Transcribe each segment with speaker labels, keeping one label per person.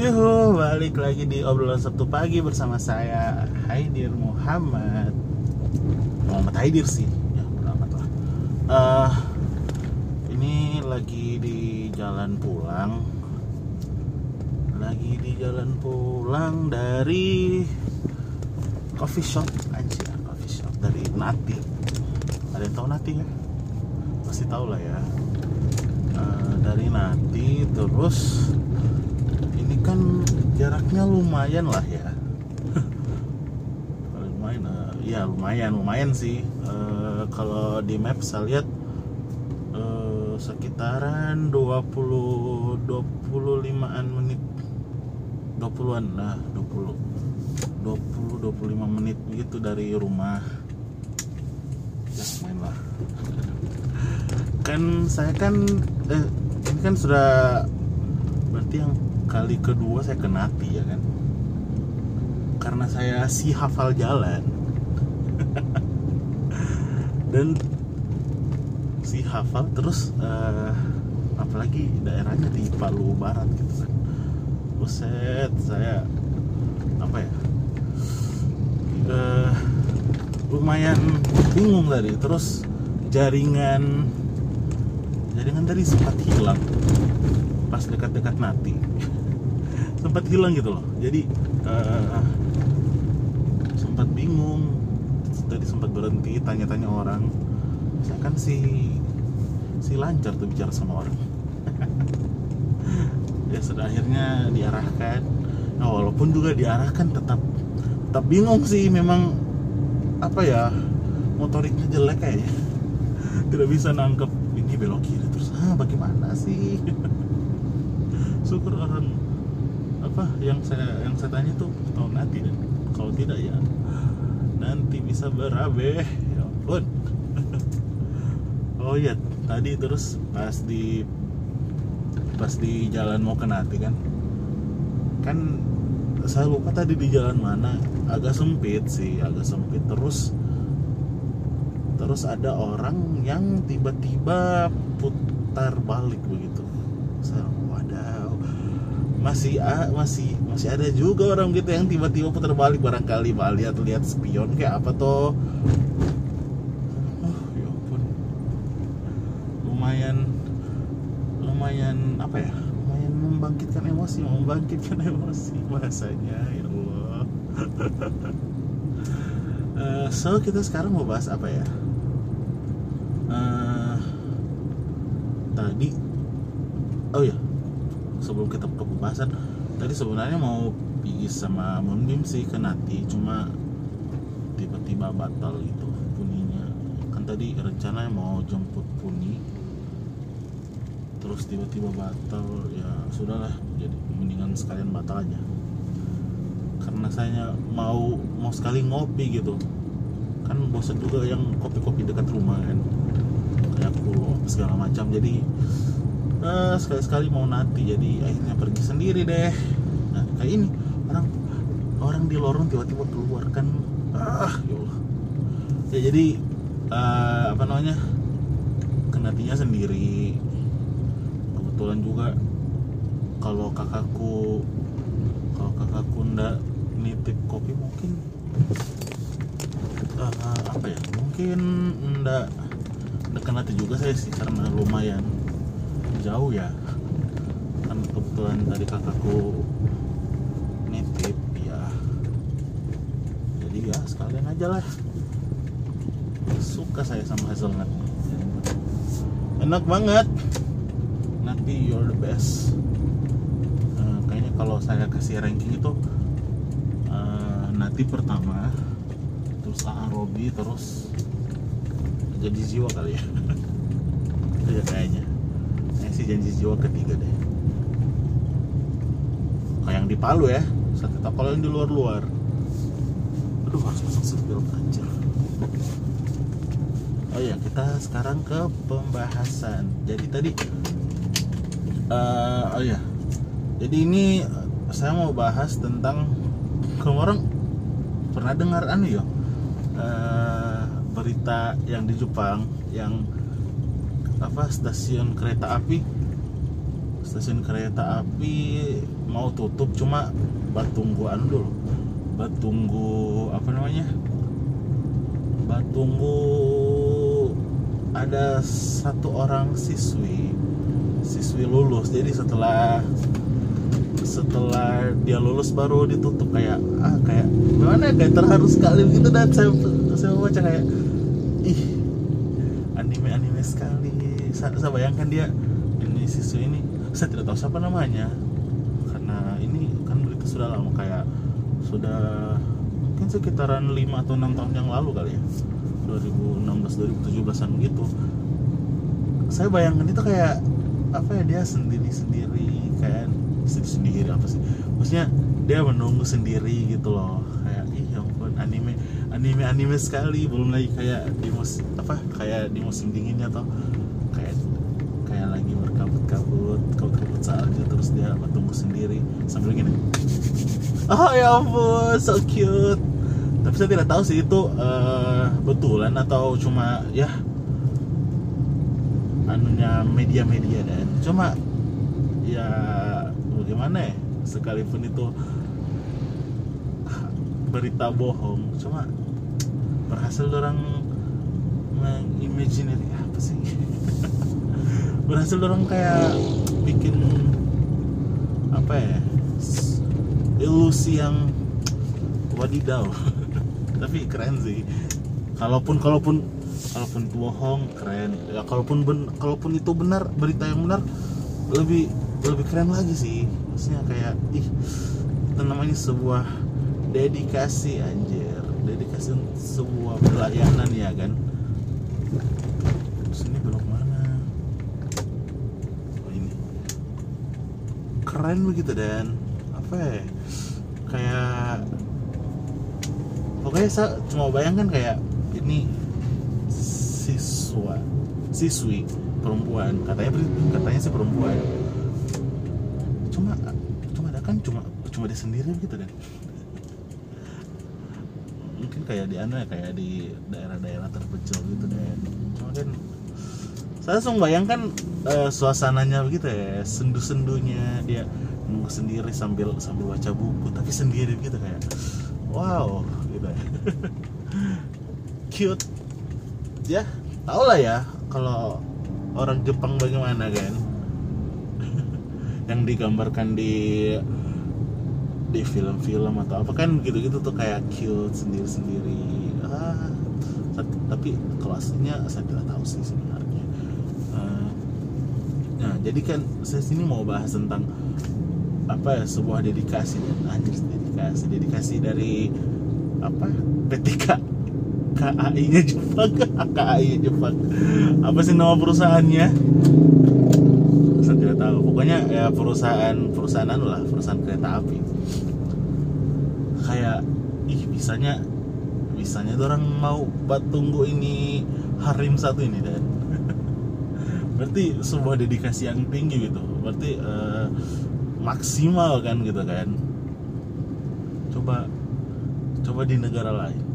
Speaker 1: Yuhu, balik lagi di obrolan Sabtu pagi bersama saya Haidir Muhammad. Muhammad Haidir sih. Ya, Muhammad lah. Eh, Ini lagi di jalan pulang. Lagi di jalan pulang dari Coffee shop. Anjir, coffee shop Dari Nati. Ada yang tahu Nati kan? Pasti tahu lah ya. Eh, Dari Nati terus jaraknya lumayan lah ya. Lumayan eh, ya lumayan lumayan sih. Eh, kalau di map saya lihat eh, sekitaran 20 25an menit. 20-an nah 20 20 25 menit gitu dari rumah. Ya main lah. Kan saya kan eh, ini kan sudah berarti yang kali kedua saya kenati ya kan? Karena saya si hafal jalan. Dan si hafal terus eh, apalagi daerahnya di Palu Barat gitu kan. Buset saya apa ya? Eh, lumayan bingung tadi. Terus jaringan jaringan tadi sempat hilang pas dekat-dekat Nati sempat hilang gitu loh. Jadi eh, sempat bingung. Tadi sempat berhenti tanya-tanya orang. Saya kan si si lancar tuh bicara sama orang. Ya sudah akhirnya diarahkan. Nah, walaupun juga diarahkan tetap tetap bingung sih. Memang apa ya motoriknya jelek kayaknya. Tidak bisa nangkep ini belok kiri terus ah bagaimana sih? Syukur orang apa yang saya yang saya tanya tuh tahu nanti dan kalau tidak ya nanti bisa berabe. Ya ampun. Oh iya tadi terus pas di pas di jalan mau ke Nati kan. Kan saya lupa tadi di jalan mana. Agak sempit sih agak sempit. Terus terus ada orang yang tiba-tiba putar balik begitu masih masih masih ada juga orang gitu yang tiba-tiba putar balik barangkali Pak lihat lihat spion kayak apa toh. Oh ya ampun. Lumayan lumayan apa ya? Lumayan membangkitkan emosi membangkitkan emosi bahasanya ya Allah. Eh, so kita sekarang mau bahas apa ya? Eh, tadi oh ya sebelum kita ke pembahasan tadi sebenarnya mau pergi sama Mundim sih ke Nati cuma tiba-tiba batal gitu puninya. Kan tadi rencananya mau jemput puni terus tiba-tiba batal ya sudahlah jadi mendingan sekalian batal aja. Karena saya mau mau sekali ngopi gitu. Kan bosan juga yang kopi-kopi dekat rumah kan. Kayak apa segala macam jadi eh, sekali-sekali mau nanti jadi akhirnya pergi sendiri deh. Nah kayak ini orang orang di lorong tiba-tiba keluar kan. Ah ya Allah. Ya jadi eh, apa namanya kenatinya sendiri. Kebetulan juga kalau kakakku kalau kakakku ndak nitip kopi mungkin eh, apa ya mungkin ndak dekat nanti juga saya sih karena lumayan jauh ya. Kan kebetulan tadi kakakku nitip ya jadi ya sekalian aja lah. Suka saya sama hazelnut. Enak banget. Nanti you're the best. Eh, kayaknya kalau saya kasih ranking itu eh, nanti pertama terus AA Robi terus janji jiwa kali ya. Itu ya kayaknya Janji jiwa ketiga deh. Kayak yang di Palu ya kata kalau yang di luar-luar. Aduh harus pasang seatbelt anjir. Oh ya kita sekarang ke pembahasan. Jadi tadi eh, oh ya jadi ini eh, saya mau bahas tentang orang pernah dengar anu ya eh, berita yang di Jepang yang apa stasiun kereta api. Stasiun kereta api mau tutup cuma buat tunggu anu dulu. Buat tunggu apa namanya? Buat tunggu ada satu orang siswi siswi lulus. Jadi setelah setelah dia lulus baru ditutup kayak ah kayak gimana ya kayak terharu sekali gitu dan? Saya saya baca kayak ih anime anime sekali saya, saya bayangkan dia ini siswi ini saya tidak tahu siapa namanya. Karena ini kan berita sudah lama kayak sudah mungkin sekitaran 5 atau 6 tahun yang lalu kali ya. 2016 2017an gitu saya bayangkan itu kayak apa ya dia sendiri sendiri kayak sendiri sendiri apa sih? Maksudnya dia menunggu sendiri gitu loh. Kayak ih ya ampun anime anime anime sekali belum lagi kayak di musim apa kayak di musim dinginnya atau kayak kayak lagi berkabut-kabut kabut-kabut salju terus dia tunggu sendiri. Sambil gini. Oh ya ampun so cute. Tapi saya tidak tahu sih itu uh, betulan atau cuma ya anunya media-media dan cuma ya bagaimana ya sekalipun itu berita bohong cuma berhasil orang mengimaginary apa sih? Berhasil orang kayak bikin apa ya ilusi yang wadidaw tapi keren sih. Kalaupun kalaupun kalaupun bohong keren. Ya kalaupun ben, kalaupun itu benar berita yang benar lebih lebih keren lagi sih. Maksudnya kayak ih itu namanya sebuah dedikasi anjir. Dedikasi sebuah pelayanan ya kan sini belok mana? Oh ini. Keren begitu dan. Apa ya? Kayak pokoknya saya cuma bayangkan kayak ini siswa siswi perempuan. Katanya katanya sih perempuan. Cuma cuma ada kan cuma cuma dia sendiri gitu dan mungkin kayak di ana kayak di daerah-daerah terpencil gitu dan cuma saya langsung bayangkan uh, suasananya begitu ya sendu-sendunya dia nunggu sendiri sambil sambil baca buku tapi sendiri gitu kayak wow gitu. Ya cute. Ya tau lah ya kalau orang Jepang bagaimana kan? Yang digambarkan di di film-film atau apa kan gitu-gitu tuh kayak cute sendiri-sendiri. Ah tapi kalau aslinya saya tidak tahu sih sebenarnya. Uh, nah jadi kan saya sini mau bahas tentang apa ya sebuah dedikasi dan anjir dedikasi dedikasi dari apa PTK KAI nya Jepang KAI nya Jepang. Apa sih nama perusahaannya saya tidak tahu pokoknya ya perusahaan perusahaan anu lah perusahaan kereta api. Kayak ih bisanya bisanya orang mau buat tunggu ini harim satu ini dan. Berarti sebuah dedikasi yang tinggi gitu. Berarti uh, maksimal kan gitu kan. Coba coba di negara lain.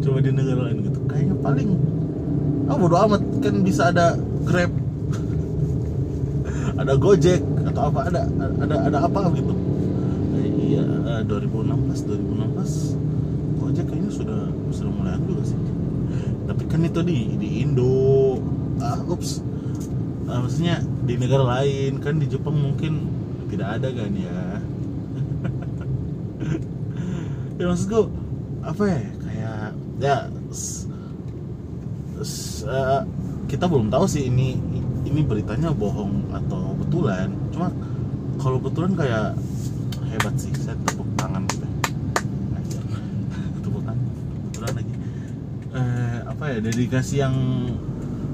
Speaker 1: Coba di negara lain gitu. Kayaknya paling ah oh, bodo amat. Kan bisa ada grab ada gojek atau apa? Ada ada ada apa gitu? Eh, iya 2016 2016 gojek kayaknya sudah sudah mulai juga sih? Tapi kan itu di di Indo. Ah ups. Ah, maksudnya di negara lain kan di Jepang mungkin tidak ada kan ya? Ya maksud gue apa ya? Kayak ya s, s, uh, kita belum tahu sih ini ini beritanya bohong atau betulan cuma kalau betulan kayak hebat sih saya tepuk tangan gitu. Tepuk tangan. Betulan lagi. Eh, apa ya dedikasi yang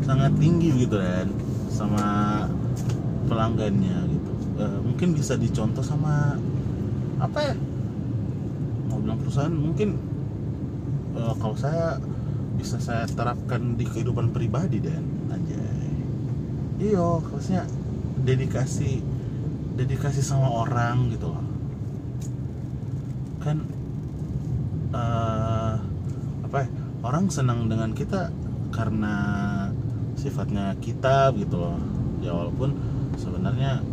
Speaker 1: sangat tinggi gitu kan sama pelanggannya gitu. Eh, mungkin bisa dicontoh sama apa ya mau bilang perusahaan mungkin uh, kalau saya bisa saya terapkan di kehidupan pribadi dan. Anjay. Iyo maksudnya dedikasi dedikasi sama orang gitu loh. Kan uh, apa ya, orang senang dengan kita karena sifatnya kita gitu loh. Ya walaupun sebenarnya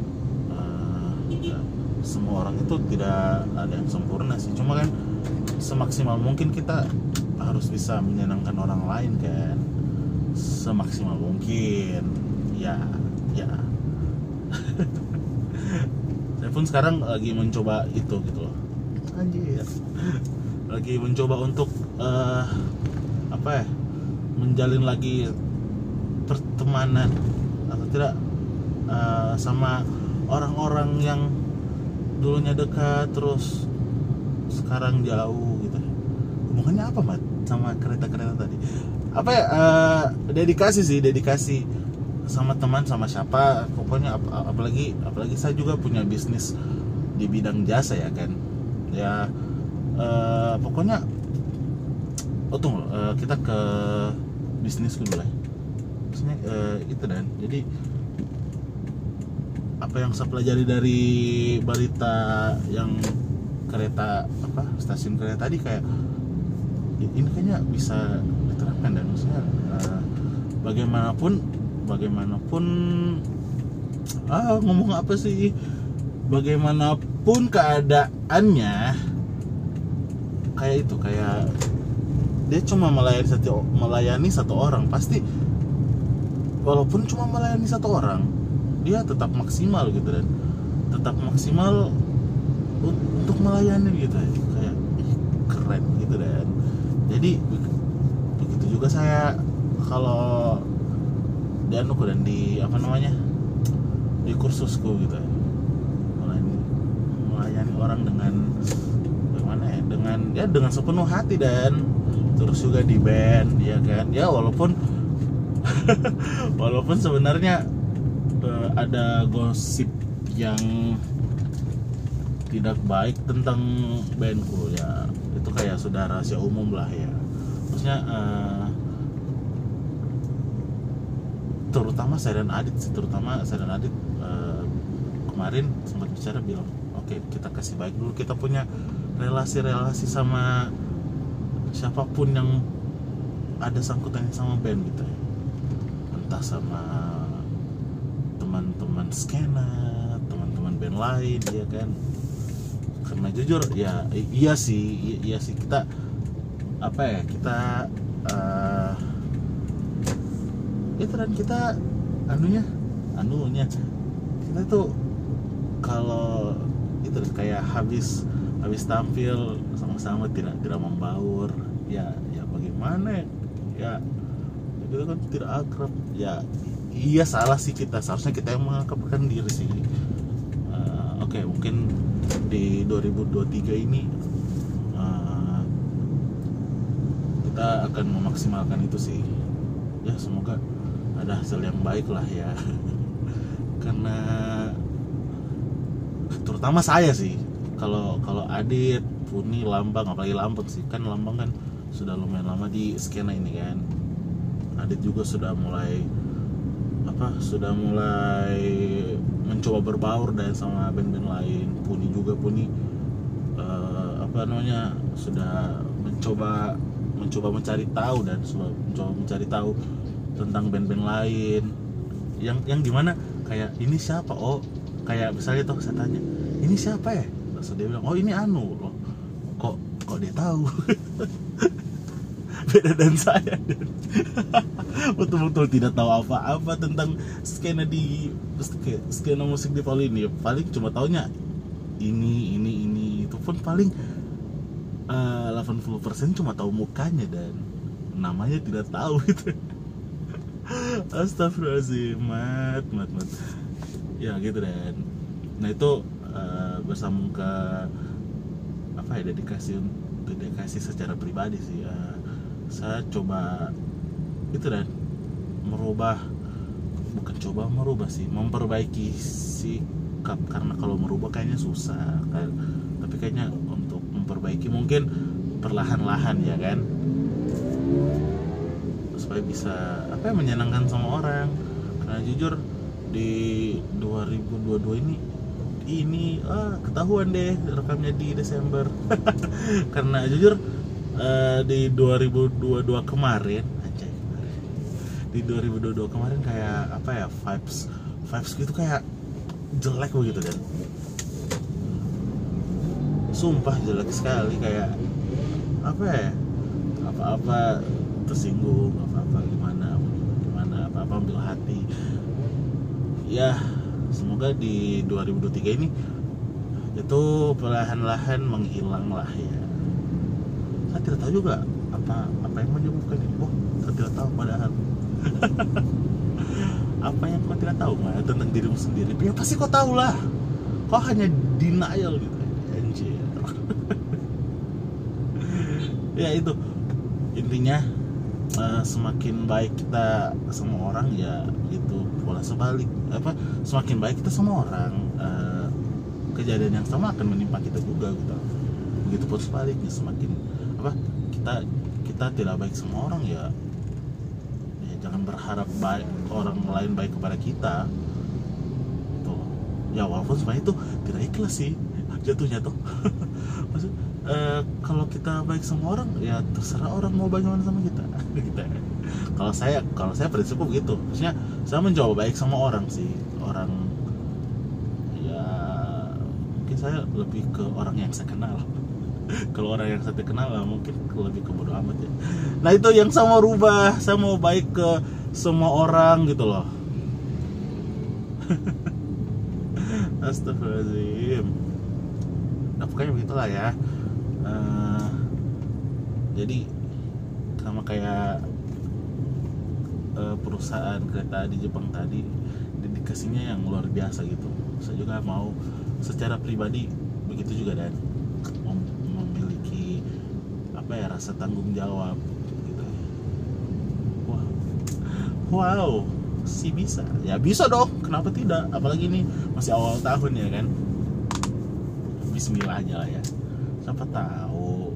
Speaker 1: ya, semua orang itu tidak ada yang sempurna sih. Cuma kan semaksimal mungkin kita harus bisa menyenangkan orang lain kan. Semaksimal mungkin. Ya ya pun sekarang lagi mencoba itu gitu loh. Anjir. Lagi mencoba untuk eh, apa ya menjalin lagi pertemanan atau tidak eh, sama orang-orang yang dulunya dekat terus sekarang jauh gitu. Hubungannya apa mat sama kereta-kereta tadi? Apa ya eh, dedikasi sih dedikasi sama teman sama siapa pokoknya ap- apalagi apalagi saya juga punya bisnis di bidang jasa ya kan. Ya eh, pokoknya oh tunggu eh, kita ke bisnis dulu lah. Maksudnya eh, itu dan. Jadi apa yang saya pelajari dari berita yang kereta apa stasiun kereta tadi kayak ini kayaknya bisa diterapkan dan. Maksudnya eh, bagaimanapun bagaimanapun ah ngomong apa sih? Bagaimanapun keadaannya kayak itu kayak dia cuma melayani satu melayani satu orang. Pasti walaupun cuma melayani satu orang dia tetap maksimal gitu dan tetap maksimal un- untuk melayani gitu ya. Kayak keren gitu dan jadi be- begitu juga saya kalau di anuku dan di apa namanya di kursusku gitu. Ya melayani, melayani orang dengan bagaimana ya dengan ya dengan sepenuh hati dan. Terus juga di band ya kan. Ya walaupun walaupun sebenarnya eh, ada gosip yang tidak baik tentang bandku ya. Itu kayak sudah rahasia umum lah ya. Maksudnya eh, terutama saya dan Adit sih terutama saya dan Adit eh, kemarin sempat bicara bilang oke kita kasih baik dulu. Kita punya relasi-relasi sama siapa pun yang ada sangkutannya sama band gitu ya. Entah sama teman-teman skena teman-teman band lain ya kan? Karena jujur ya iya sih iya sih. Kita apa ya kita eh itu dan kita anunya? Anunya. Kita tuh kalau itu kayak habis habis tampil sama-sama tidak tidak membaur ya ya bagaimana? Ya? ya itu kan tidak akrab. Ya iya salah sih kita. Seharusnya kita yang mengakrabkan diri sih. Eh, oke mungkin di 2023 ini eh, kita akan memaksimalkan itu sih. Ya semoga ada hasil yang baik lah ya. Karena terutama saya sih kalau kalau Adit Puni Lambang apalagi Lambang sih. Kan Lambang kan sudah lumayan lama di skena ini kan. Adit juga sudah mulai apa sudah mulai mencoba berbaur dan sama band-band lain. Puni juga Puni eh, apa namanya sudah mencoba mencoba mencari tahu dan mencoba mencari tahu tentang band-band lain. Yang yang gimana kayak ini siapa oh? Kayak misalnya tuh saya tanya ini siapa ya? Terus dia bilang oh ini Anu loh. Kok kok dia tahu? Beda dan saya. Betul-betul tidak tahu apa-apa tentang skena di ske- skena musik di ini. Paling cuma taunya ini ini ini. Itu pun paling eh, 80% cuma tahu mukanya dan namanya tidak tahu gitu Astagfirullahaladzim. Mat mat mat. Ya gitu dan nah itu eh, bersambung ke apa ya dedikasi dedikasi secara pribadi sih. Eh, saya coba itu dan merubah bukan coba merubah sih. Memperbaiki sikap. Karena kalau merubah kayaknya susah kan. Tapi kayaknya untuk memperbaiki mungkin perlahan-lahan ya kan supaya bisa apa ya menyenangkan sama orang. Karena jujur di 2022 ini ini ah, ketahuan deh rekamnya di Desember. Karena jujur eh, di 2022 kemarin kemarin di 2022 kemarin kayak apa ya vibes vibes gitu kayak jelek begitu dan. Sumpah jelek sekali kayak apa ya apa-apa tersinggung apa-apa gimana gimana apa-apa ambil hati. Ya semoga di 2023 ini itu perlahan-lahan menghilang lah ya. Saya tidak tahu juga apa apa yang menyebabkan ini. Oh saya tidak tahu padahal. Apa yang kau tidak tahu? Mah tentang dirimu sendiri. Ya pasti kau tahu lah. Kau hanya denial gitu. Anjir. Ya itu. Intinya uh, semakin baik kita sama orang ya itu pola sebalik. Apa semakin baik kita sama orang uh, kejadian yang sama akan menimpa kita juga gitu. Begitu pun sebaliknya semakin apa kita kita tidak baik sama orang ya ya jangan berharap baik orang lain baik kepada kita. Tuh. Ya walaupun sebenarnya itu tidak ikhlas sih jatuhnya tuh. Maksud uh, kalau kita baik sama orang ya terserah orang mau bagaimana sama kita. Gitu. Ya. kalau saya kalau saya prinsipku begitu. Maksudnya saya mencoba baik sama orang sih. Orang ya mungkin saya lebih ke orang yang saya kenal. Kalau orang yang saya kenal lah mungkin lebih ke bodo amat ya. Nah itu yang saya mau rubah. Saya mau baik ke semua orang gitu loh. Astagfirullahaladzim. Nah pokoknya begitulah ya uh, jadi sama kayak uh, perusahaan kereta di Jepang tadi dedikasinya yang luar biasa gitu. Saya juga mau secara pribadi begitu juga dan. Memiliki apa ya rasa tanggung jawab gitu. Wow wow si bisa. Ya bisa dong kenapa tidak? Apalagi ini masih awal tahun ya kan? Bismillah aja lah ya siapa tahu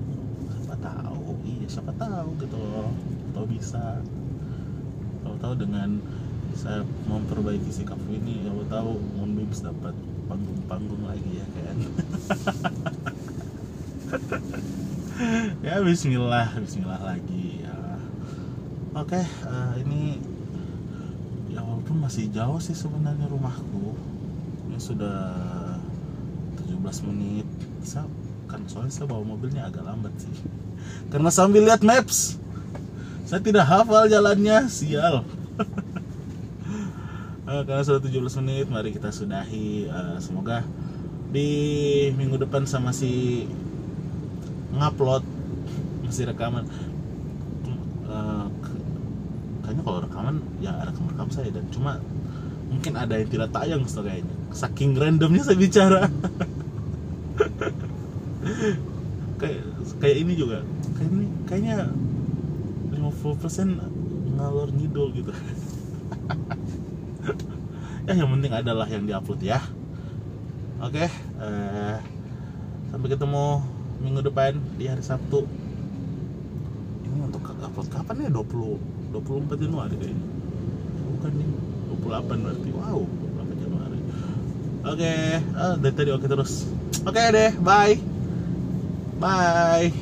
Speaker 1: siapa tahu. Iya siapa tahu gitu loh. Atau bisa. Kalau tahu dengan saya memperbaiki sikap ini kalau tahu Moonbeams dapat panggung-panggung lagi ya kan? Ya Bismillah Bismillah lagi ya. Oke uh, ini ya walaupun masih jauh sih sebenarnya rumahku. Ini sudah 15 menit. Saya soalnya saya bawa mobilnya agak lambat sih. Karena sambil lihat maps saya tidak hafal jalannya. Sial. Uh, karena sudah 17 menit mari kita sudahi. Uh, semoga di minggu depan sama si ngupload masih rekaman. Uh, kayaknya kalau rekaman ya rekam rekam saya dan cuma mungkin ada yang tidak tayang kayaknya. Saking randomnya saya bicara kayak ini juga. Kayak ini kayaknya 50% ngalor ngidul gitu. Ya yang penting adalah yang diupload ya. Oke uh, sampai ketemu minggu depan di hari Sabtu. Ini untuk upload kapan ya? 20 24 Januari kayaknya. Bukan nih 28 berarti. Wow 28 Januari. Oke okay. oh, dari tadi oke okay terus. Oke okay deh bye bye